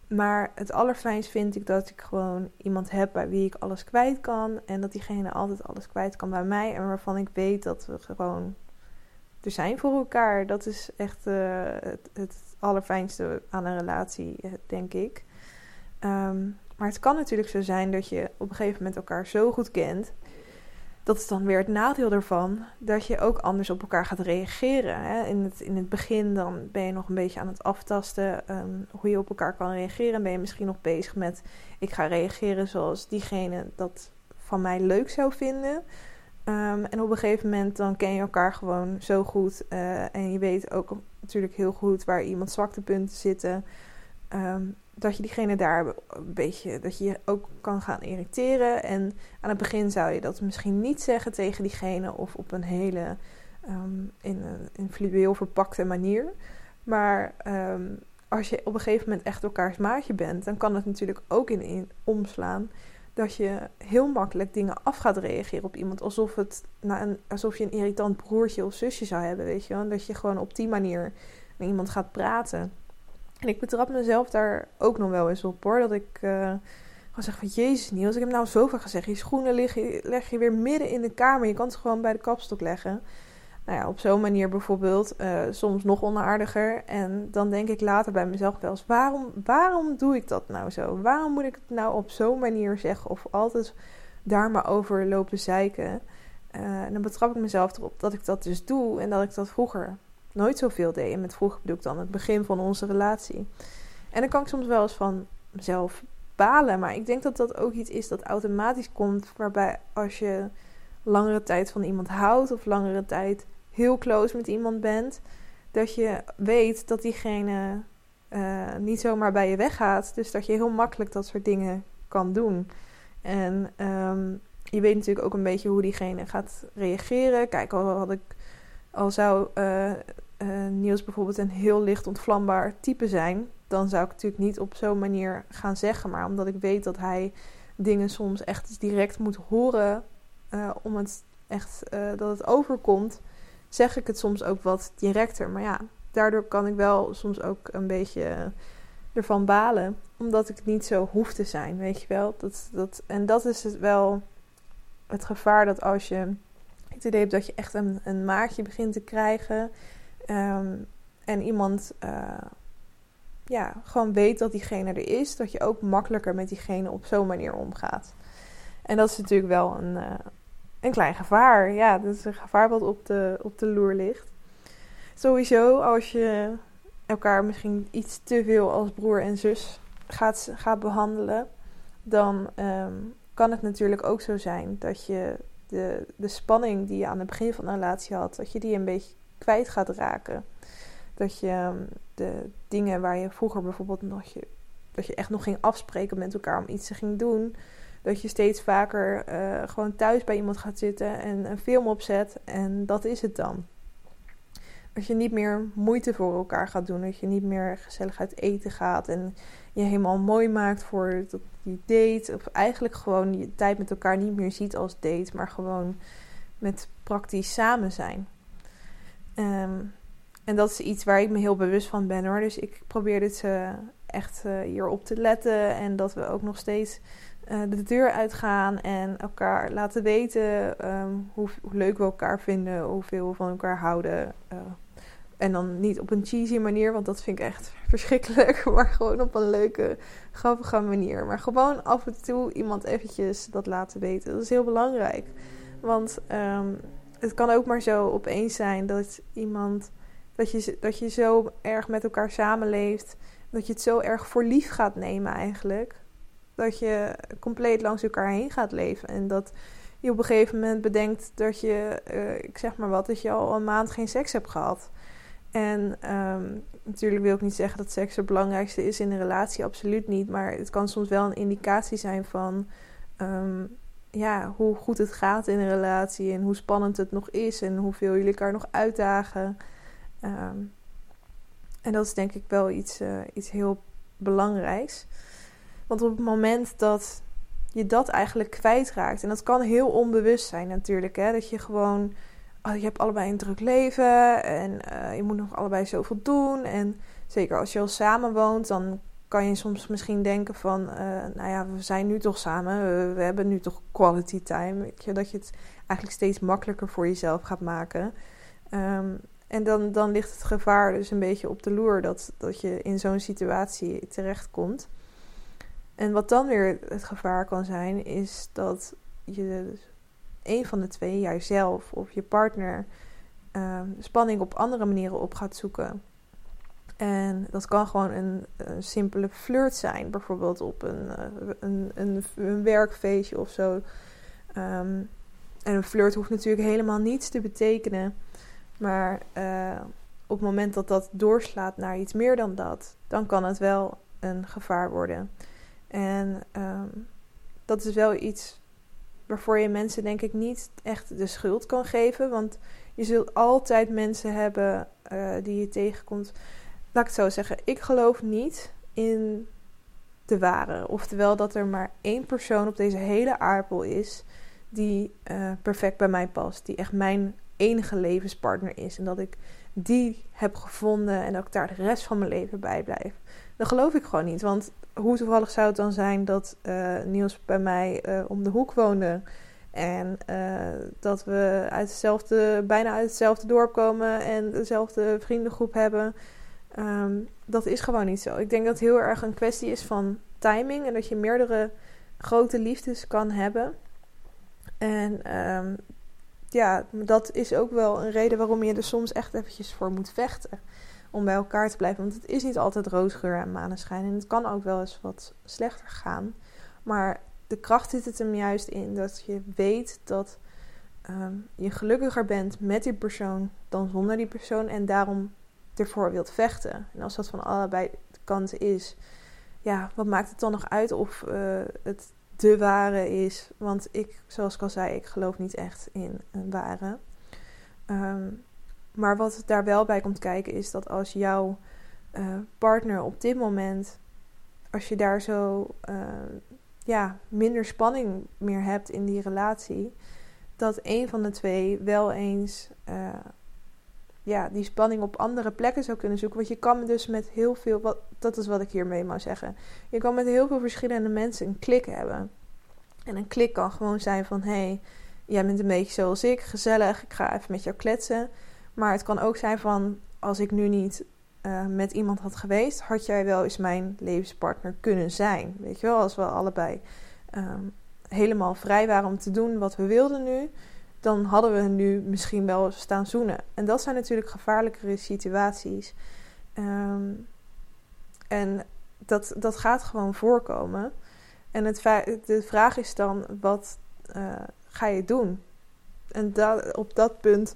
Maar het allerfijnst vind ik dat ik gewoon iemand heb bij wie ik alles kwijt kan. En dat diegene altijd alles kwijt kan bij mij. En waarvan ik weet dat we gewoon er zijn voor elkaar. Dat is echt het, het, allerfijnste aan een relatie, denk ik. Um, maar het kan natuurlijk zo zijn dat je op een gegeven moment elkaar zo goed kent dat is dan weer het nadeel ervan. Dat je ook anders op elkaar gaat reageren. Hè? In, het, in het begin dan ben je nog een beetje aan het aftasten um, hoe je op elkaar kan reageren. Ben je misschien nog bezig met ik ga reageren zoals diegene dat van mij leuk zou vinden. Um, en op een gegeven moment dan ken je elkaar gewoon zo goed. Uh, en je weet ook natuurlijk heel goed waar iemand zwaktepunten zitten. Um, dat je diegene daar een beetje, dat je je ook kan gaan irriteren. En aan het begin zou je dat misschien niet zeggen tegen diegene of op een hele um, in in verpakte manier. Maar um, als je op een gegeven moment echt elkaars maatje bent, dan kan het natuurlijk ook in, omslaan dat je heel makkelijk dingen af gaat reageren op iemand. Alsof, het, alsof je een irritant broertje of zusje zou hebben, weet je wel. Dat je gewoon op die manier met iemand gaat praten. En ik betrap mezelf daar ook nog wel eens op hoor. Dat ik uh, gewoon zeg van Jezus Niels, ik heb nou zo vaak gezegd. Je schoenen leg je, weer midden in de kamer. Je kan ze gewoon bij de kapstok leggen. Nou ja, op zo'n manier bijvoorbeeld. Uh, soms nog onaardiger. En dan denk ik later bij mezelf wel eens: waarom, waarom doe ik dat nou zo? Waarom moet ik het nou op zo'n manier zeggen? Of altijd daar maar over lopen zeiken? Uh, en dan betrap ik mezelf erop dat ik dat dus doe. En dat ik dat vroeger nooit zoveel deed. En met vroeger bedoel ik dan het begin van onze relatie. En dan kan ik soms wel eens van mezelf balen. Maar ik denk dat dat ook iets is dat automatisch komt. Waarbij als je langere tijd van iemand houdt. Of langere tijd heel close met iemand bent. Dat je weet dat diegene uh, niet zomaar bij je weggaat. Dus dat je heel makkelijk dat soort dingen kan doen. En um, je weet natuurlijk ook een beetje hoe diegene gaat reageren. Kijk, al had ik al zou uh, uh, Niels bijvoorbeeld een heel licht ontvlambaar type zijn, dan zou ik natuurlijk niet op zo'n manier gaan zeggen. Maar omdat ik weet dat hij dingen soms echt direct moet horen uh, om het echt uh, dat het overkomt, zeg ik het soms ook wat directer. Maar ja, daardoor kan ik wel soms ook een beetje ervan balen, omdat ik niet zo hoef te zijn, weet je wel. Dat, dat, en dat is het wel het gevaar dat als je het idee hebt dat je echt een, een maatje begint te krijgen Um, en iemand uh, ja, gewoon weet dat diegene er is, dat je ook makkelijker met diegene op zo'n manier omgaat. En dat is natuurlijk wel een, uh, een klein gevaar. Ja, dat is een gevaar wat op de, op de loer ligt. Sowieso, als je elkaar misschien iets te veel als broer en zus gaat, gaat behandelen, dan um, kan het natuurlijk ook zo zijn dat je de, de spanning die je aan het begin van een relatie had, dat je die een beetje kwijt gaat raken. Dat je ehm, de dingen waar je vroeger bijvoorbeeld nog je, dat je echt nog ging afspreken met elkaar om iets te ging doen. Dat je steeds vaker uh, gewoon thuis bij iemand gaat zitten en een film opzet. En dat is het dan. als je niet meer moeite voor elkaar gaat doen. Dat je niet meer gezellig uit eten gaat. En je helemaal mooi maakt voor die date. Of eigenlijk gewoon je tijd met elkaar niet meer ziet als date. Maar gewoon met praktisch samen zijn. Ehm, en dat is iets waar ik me heel bewust van ben hoor. Dus ik probeer dit uh, echt uh, hierop te letten. En dat we ook nog steeds uh, de deur uitgaan en elkaar laten weten um, hoe, leuk we elkaar vinden, hoeveel we van elkaar houden. en dan niet op een cheesy manier, want dat vind ik echt verschrikkelijk. Maar gewoon op een leuke, grappige manier. Maar gewoon af en toe iemand eventjes dat laten weten. Dat is heel belangrijk. Want um, het kan ook maar zo opeens zijn dat iemand dat je, dat je zo erg met elkaar samenleeft. Dat je het zo erg voor lief gaat nemen eigenlijk. Dat je compleet langs elkaar heen gaat leven. En dat je op een gegeven moment bedenkt dat je, uh, ik zeg maar wat, dat je al een maand geen seks hebt gehad. En um, natuurlijk wil ik niet zeggen dat seks het belangrijkste is in een relatie, absoluut niet. Maar het kan soms wel een indicatie zijn van um, ja, hoe goed het gaat in een relatie en hoe spannend het nog is en hoeveel jullie elkaar nog uitdagen. Um, en dat is denk ik wel iets, uh, iets heel belangrijks. Want op het moment dat je dat eigenlijk kwijtraakt, en dat kan heel onbewust zijn natuurlijk, hè, dat je gewoon, oh, je hebt allebei een druk leven en uh, je moet nog allebei zoveel doen. En zeker als je al samen woont, dan kan je soms misschien denken van, uh, nou ja, we zijn nu toch samen, we, hebben nu toch quality time. Dat je het eigenlijk steeds makkelijker voor jezelf gaat maken. Um, en dan, dan ligt het gevaar dus een beetje op de loer dat, dat je in zo'n situatie terechtkomt. En wat dan weer het gevaar kan zijn, is dat je een van de twee, jijzelf of je partner, uh, spanning op andere manieren op gaat zoeken. En dat kan gewoon een, een simpele flirt zijn, bijvoorbeeld op een, uh, een, een, werkfeestje of zo. Um, en een flirt hoeft natuurlijk helemaal niets te betekenen. Maar uh, op het moment dat dat doorslaat naar iets meer dan dat, dan kan het wel een gevaar worden. En um, dat is wel iets waarvoor je mensen denk ik niet echt de schuld kan geven. Want je zult altijd mensen hebben die je tegenkomt. Laat ik het zo zeggen, ik geloof niet in de ware. Oftewel dat er maar één persoon op deze hele aardbol is die uh, perfect bij mij past. Die echt mijn enige levenspartner is. En dat ik die heb gevonden en dat ik daar de rest van mijn leven bij blijf. Dat geloof ik gewoon niet. Want hoe toevallig zou het dan zijn dat uh, Niels bij mij uh, om de hoek woonde. En dat we uit hetzelfde, bijna uit hetzelfde dorp komen en dezelfde vriendengroep hebben. Um, dat is gewoon niet zo. Ik denk dat het heel erg een kwestie is van timing. En dat je meerdere grote liefdes kan hebben. En um, ja, dat is ook wel een reden waarom je er soms echt eventjes voor moet vechten. Om bij elkaar te blijven. Want het is niet altijd roosgeur en maneschijn. En het kan ook wel eens wat slechter gaan. Maar de kracht zit het hem juist in dat je weet dat um, je gelukkiger bent met die persoon dan zonder die persoon. En daarom ervoor wilt vechten. En als dat van allebei kanten is, ja, wat maakt het dan nog uit of uh, het de ware is. Want ik, zoals ik al zei, ik geloof niet echt in een ware. Um, maar wat daar wel bij komt kijken is dat als jouw uh, partner op dit moment, als je daar zo uh, ja, minder spanning meer hebt in die relatie, dat een van de twee wel eens uh, ja, die spanning op andere plekken zou kunnen zoeken. Want je kan dus met heel veel, wat, dat is wat ik hiermee mag zeggen. Je kan met heel veel verschillende mensen een klik hebben. En een klik kan gewoon zijn van: hé, hey, jij bent een beetje zoals ik, gezellig, ik ga even met jou kletsen. Maar het kan ook zijn van: als ik nu niet uh, met iemand had geweest, had jij wel eens mijn levenspartner kunnen zijn. Weet je wel, als we allebei um, helemaal vrij waren om te doen wat we wilden nu dan hadden we nu misschien wel staan zoenen. En dat zijn natuurlijk gevaarlijkere situaties. Um, en dat, dat gaat gewoon voorkomen. En het, de vraag is dan, wat uh, ga je doen? En op dat punt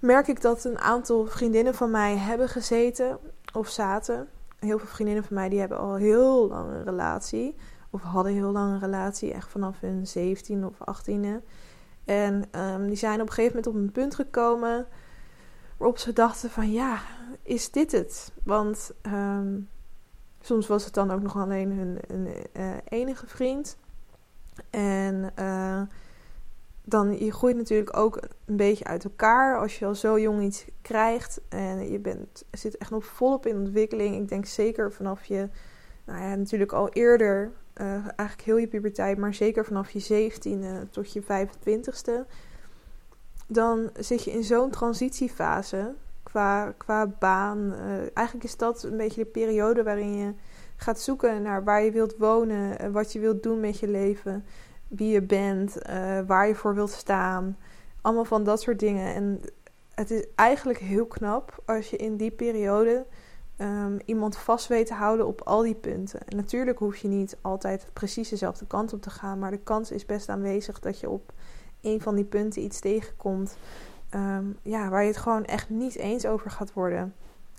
merk ik dat een aantal vriendinnen van mij hebben gezeten of zaten. Heel veel vriendinnen van mij die hebben al heel lang een relatie. Of hadden heel lang een relatie, echt vanaf hun 17 of 18e. En um, die zijn op een gegeven moment op een punt gekomen Waarop ze dachten van ja, is dit het? Want ehm, soms was het dan ook nog alleen hun, uh, enige vriend. En uh, dan je groeit natuurlijk ook een beetje uit elkaar als je al zo jong iets krijgt en je bent, zit echt nog volop in ontwikkeling. Ik denk zeker vanaf je, nou ja, natuurlijk al eerder, uh, eigenlijk heel je puberteit, maar zeker vanaf je 17e tot je 25ste, dan zit je in zo'n transitiefase qua, qua baan. Uh, eigenlijk is dat een beetje de periode waarin je gaat zoeken naar waar je wilt wonen, wat je wilt doen met je leven wie je bent, uh, waar je voor wilt staan. Allemaal van dat soort dingen. En het is eigenlijk heel knap als je in die periode um, iemand vast te houden op al die punten. En natuurlijk hoef je niet altijd precies dezelfde kant op te gaan, maar de kans is best aanwezig dat je op een van die punten iets tegenkomt. Um, ja, waar je het gewoon echt niet eens over gaat worden.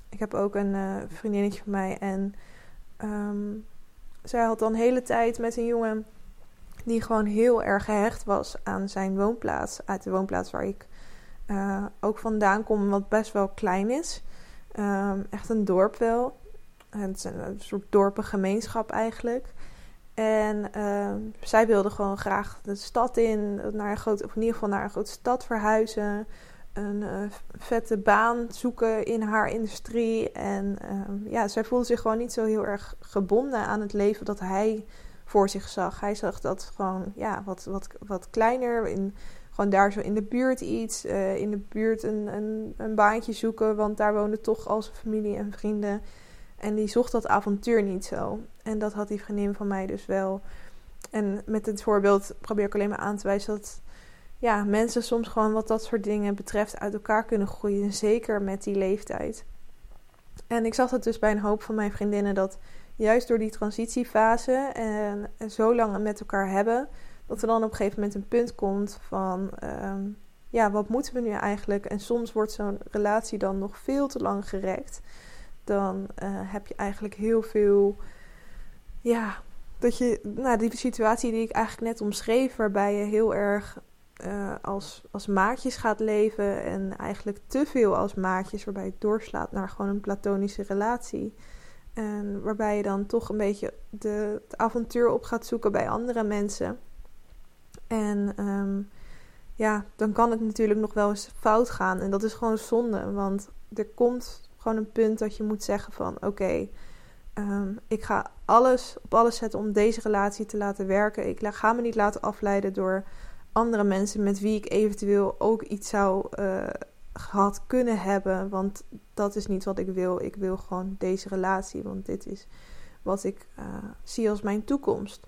Ik heb ook een uh, vriendinnetje van mij en um, zij had dan de hele tijd met een jongen die gewoon heel erg gehecht was aan zijn woonplaats. Uit de woonplaats waar ik uh, ook vandaan kom, wat best wel klein is. Um, echt een dorp wel. Het is een, soort dorpengemeenschap eigenlijk. En uh, zij wilde gewoon graag de stad in, naar een groot, of in ieder geval naar een grote stad verhuizen. Een uh, vette baan zoeken in haar industrie. En uh, ja, zij voelde zich gewoon niet zo heel erg gebonden aan het leven dat hij voor zich zag. Hij zag dat gewoon ja, wat, wat, wat kleiner. In, gewoon daar zo in de buurt iets. Uh, in de buurt een, een, een baantje zoeken. Want daar woonde toch al zijn familie en vrienden. En die zocht dat avontuur niet zo. En dat had die vriendin van mij dus wel. En met dit voorbeeld probeer ik alleen maar aan te wijzen dat ja, mensen soms gewoon wat dat soort dingen betreft uit elkaar kunnen groeien. Zeker met die leeftijd. En ik zag dat dus bij een hoop van mijn vriendinnen dat juist door die transitiefase en, en zo lang met elkaar hebben, dat er dan op een gegeven moment een punt komt van, ehm, ja, wat moeten we nu eigenlijk? En soms wordt zo'n relatie dan nog veel te lang gerekt. Dan uh, heb je eigenlijk heel veel, ja, dat je, nou, die situatie die ik eigenlijk net omschreef, waarbij je heel erg uh, als, als maatjes gaat leven en eigenlijk te veel als maatjes, waarbij het doorslaat naar gewoon een platonische relatie. En waarbij je dan toch een beetje de, het avontuur op gaat zoeken bij andere mensen. En um, ja, dan kan het natuurlijk nog wel eens fout gaan. En dat is gewoon zonde. Want er komt gewoon een punt dat je moet zeggen van oké, um, ik ga alles op alles zetten om deze relatie te laten werken. Ik ga me niet laten afleiden door andere mensen met wie ik eventueel ook iets zou uh, gehad kunnen hebben. Want dat is niet wat ik wil. Ik wil gewoon deze relatie. Want dit is wat ik uh, zie als mijn toekomst.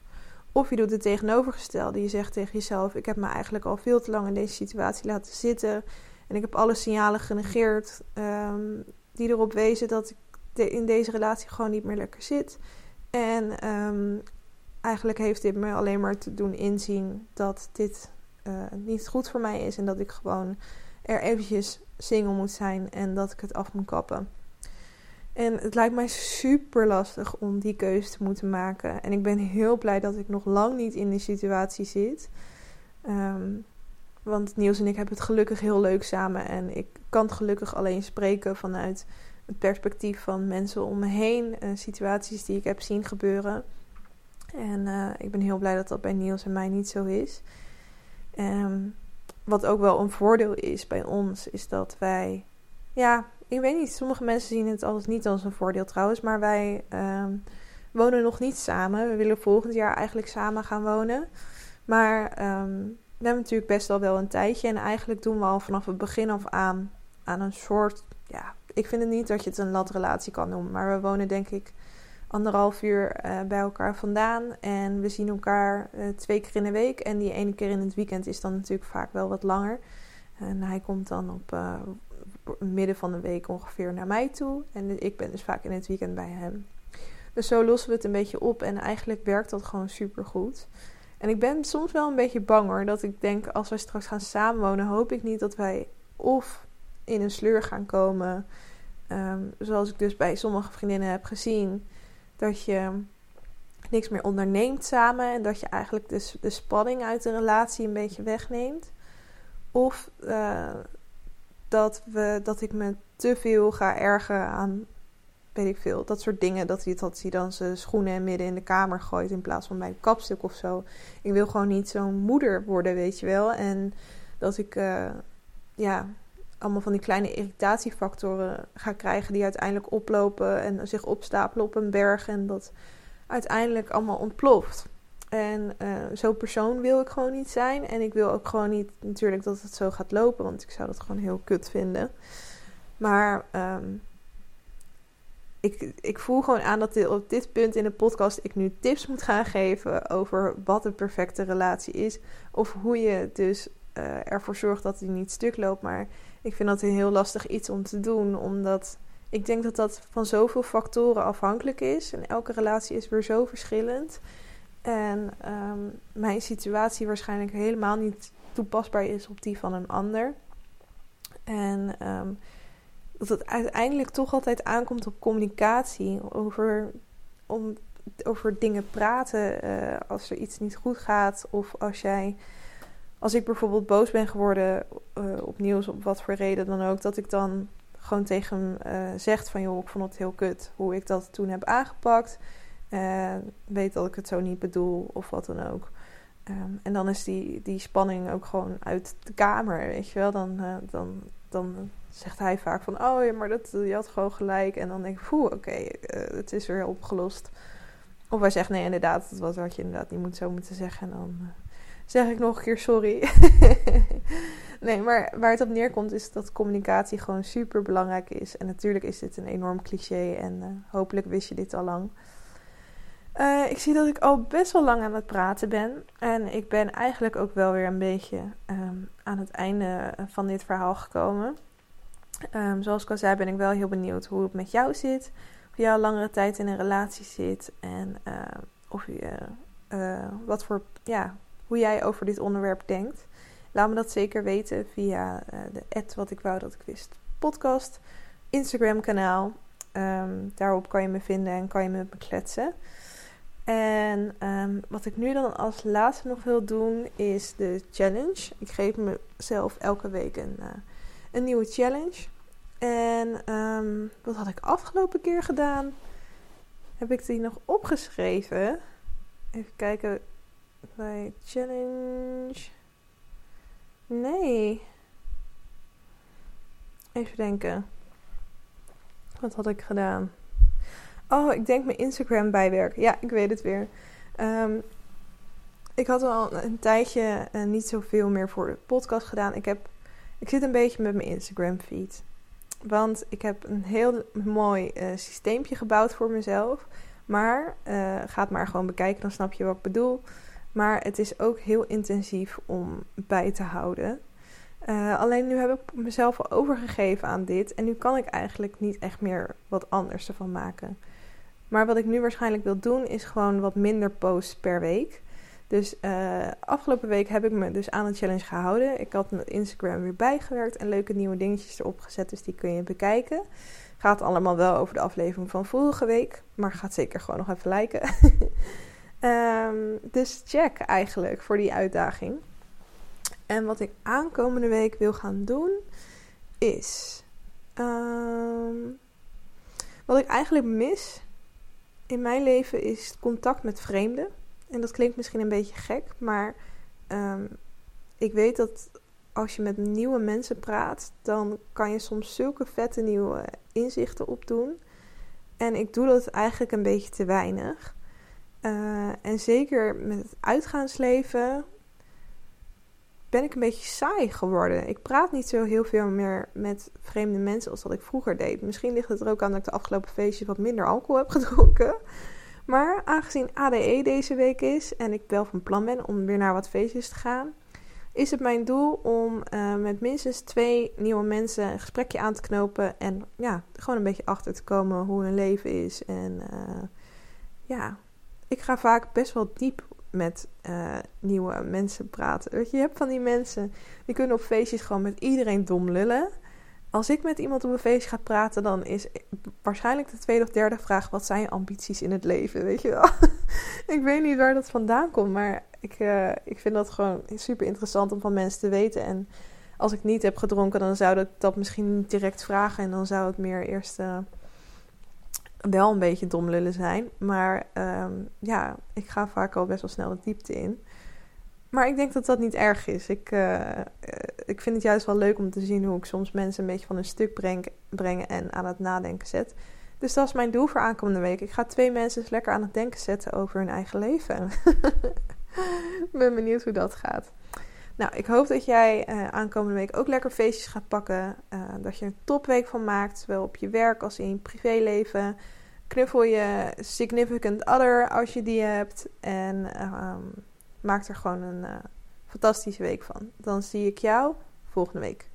Of je doet het tegenovergestelde. Je zegt tegen jezelf: Ik heb me eigenlijk al veel te lang in deze situatie laten zitten. En ik heb alle signalen genegeerd um, die erop wezen dat ik in deze relatie gewoon niet meer lekker zit. En um, eigenlijk heeft dit me alleen maar te doen inzien dat dit uh, niet goed voor mij is. En dat ik gewoon er eventjes single moet zijn en dat ik het af moet kappen. En het lijkt mij super lastig om die keuze te moeten maken. En ik ben heel blij dat ik nog lang niet in die situatie zit. Um, want Niels en ik hebben het gelukkig heel leuk samen. En ik kan gelukkig alleen spreken vanuit het perspectief van mensen om me heen. Uh, situaties die ik heb zien gebeuren. En uh, ik ben heel blij dat dat bij Niels en mij niet zo is. Um, wat ook wel een voordeel is bij ons, is dat wij, ja, ik weet niet, sommige mensen zien het als niet als een voordeel trouwens, maar wij um, wonen nog niet samen. We willen volgend jaar eigenlijk samen gaan wonen. Maar um, we hebben natuurlijk best al wel een tijdje en eigenlijk doen we al vanaf het begin af aan aan een soort, ja, ik vind het niet dat je het een latrelatie kan noemen, maar we wonen denk ik anderhalf uur uh, bij elkaar vandaan. En we zien elkaar uh, twee keer in de week. En die ene keer in het weekend is dan natuurlijk vaak wel wat langer. En hij komt dan op uh, midden van de week ongeveer naar mij toe. En ik ben dus vaak in het weekend bij hem. Dus zo lossen we het een beetje op. En eigenlijk werkt dat gewoon super goed. En ik ben soms wel een beetje bang hoor. Dat ik denk, als wij straks gaan samenwonen, hoop ik niet dat wij of in een sleur gaan komen. Um, zoals ik dus bij sommige vriendinnen heb gezien dat je niks meer onderneemt samen en dat je eigenlijk dus de spanning uit de relatie een beetje wegneemt. Of uh, dat, we, dat ik me te veel ga ergeren aan, weet ik veel, dat soort dingen. Dat hij, dat hij dan zijn schoenen midden in de kamer gooit in plaats van bij kapstuk of zo. Ik wil gewoon niet zo'n moeder worden, weet je wel. En dat ik, uh, ja, allemaal van die kleine irritatiefactoren ga krijgen die uiteindelijk oplopen en zich opstapelen op een berg. En dat uiteindelijk allemaal ontploft. En uh, zo'n persoon wil ik gewoon niet zijn. En ik wil ook gewoon niet natuurlijk dat het zo gaat lopen, want ik zou dat gewoon heel kut vinden. Maar um, ik, ik voel gewoon aan dat op dit punt in de podcast ik nu tips moet gaan geven over wat een perfecte relatie is. Of hoe je dus uh, ervoor zorgt dat die niet stuk loopt. Maar ik vind dat een heel lastig iets om te doen, omdat ik denk dat dat van zoveel factoren afhankelijk is. En elke relatie is weer zo verschillend. En um, mijn situatie waarschijnlijk helemaal niet toepasbaar is op die van een ander. En um, dat het uiteindelijk toch altijd aankomt op communicatie. Over, om, over dingen praten uh, als er iets niet goed gaat. Of als jij. Als ik bijvoorbeeld boos ben geworden uh, op nieuws, op wat voor reden dan ook, dat ik dan gewoon tegen hem uh, zegt van joh, ik vond het heel kut hoe ik dat toen heb aangepakt. Uh, weet dat ik het zo niet bedoel of wat dan ook. Um, en dan is die, die spanning ook gewoon uit de kamer, weet je wel. Dan, uh, dan, dan zegt hij vaak van, oh ja, maar dat, je had gewoon gelijk. En dan denk ik, oké, uh, het is weer opgelost. Of hij zegt, nee, inderdaad, dat was wat je inderdaad niet moet zo moeten zeggen. En dan zeg ik nog een keer sorry. nee, maar waar het op neerkomt is dat communicatie gewoon super belangrijk is. En natuurlijk is dit een enorm cliché en hopelijk wist je dit al lang. Uh, ik zie dat ik al best wel lang aan het praten ben. En ik ben eigenlijk ook wel weer een beetje um, aan het einde van dit verhaal gekomen. Um, zoals ik al zei, ben ik wel heel benieuwd hoe het met jou zit. Of jij al langere tijd in een relatie zit. En uh, of je, uh, wat voor, ja, hoe jij over dit onderwerp denkt. Laat me dat zeker weten via de ad wat ik wou dat ik wist podcast. Instagram kanaal. Um, daarop kan je me vinden en kan je me kletsen. En um, wat ik nu dan als laatste nog wil doen is de challenge. Ik geef mezelf elke week een, uh, een nieuwe challenge. En um, wat had ik afgelopen keer gedaan? Heb ik die nog opgeschreven? Even kijken bij challenge. Nee. Even denken. Wat had ik gedaan? Oh, ik denk mijn Instagram bijwerken. Ja, ik weet het weer. Um, ik had al een tijdje uh, niet zoveel meer voor de podcast gedaan. Ik, heb, ik zit een beetje met mijn Instagram feed. Want ik heb een heel mooi uh, systeempje gebouwd voor mezelf. Maar uh, ga het maar gewoon bekijken, dan snap je wat ik bedoel. Maar het is ook heel intensief om bij te houden. Alleen nu heb ik mezelf al overgegeven aan dit. En nu kan ik eigenlijk niet echt meer wat anders ervan maken. Maar wat ik nu waarschijnlijk wil doen, is gewoon wat minder posts per week. Dus uh, afgelopen week heb ik me dus aan een challenge gehouden. Ik had mijn Instagram weer bijgewerkt en leuke nieuwe dingetjes erop gezet. Dus die kun je bekijken. Gaat allemaal wel over de aflevering van vorige week. Maar gaat zeker gewoon nog even liken. um, dus check eigenlijk voor die uitdaging. En wat ik aankomende week wil gaan doen is. Um, wat ik eigenlijk mis in mijn leven is contact met vreemden. En dat klinkt misschien een beetje gek, maar um, ik weet dat als je met nieuwe mensen praat, dan kan je soms zulke vette nieuwe inzichten opdoen. En ik doe dat eigenlijk een beetje te weinig. Uh, en zeker met het uitgaansleven ben ik een beetje saai geworden. Ik praat niet zo heel veel meer met vreemde mensen als dat ik vroeger deed. Misschien ligt het er ook aan dat ik de afgelopen feestjes wat minder alcohol heb gedronken. Maar aangezien ADE deze week is en ik wel van plan ben om weer naar wat feestjes te gaan, is het mijn doel om uh, met minstens twee nieuwe mensen een gesprekje aan te knopen. En ja, gewoon een beetje achter te komen hoe hun leven is. En uh, ja, ik ga vaak best wel diep met uh, nieuwe mensen praten. Weet je, je hebt van die mensen die kunnen op feestjes gewoon met iedereen dom lullen. Als ik met iemand op een feestje ga praten, dan is waarschijnlijk de tweede of derde vraag: wat zijn je ambities in het leven? Weet je wel? ik weet niet waar dat vandaan komt, maar ik, uh, ik vind dat gewoon super interessant om van mensen te weten. En als ik niet heb gedronken, dan zou ik dat misschien niet direct vragen. En dan zou het meer eerst uh, wel een beetje dom lullen zijn. Maar ehm, ja, ik ga vaak al best wel snel de diepte in. Maar ik denk dat dat niet erg is. Ik, uh, ik vind het juist wel leuk om te zien hoe ik soms mensen een beetje van een stuk breng, brengen en aan het nadenken zet. Dus dat is mijn doel voor aankomende week. Ik ga twee mensen eens lekker aan het denken zetten over hun eigen leven. Ik ben benieuwd hoe dat gaat. Nou, ik hoop dat jij uh, aankomende week ook lekker feestjes gaat pakken. Dat je een topweek van maakt, zowel op je werk als in je privéleven. Knuffel je significant other als je die hebt. En um, maak er gewoon een uh, fantastische week van. Dan zie ik jou volgende week.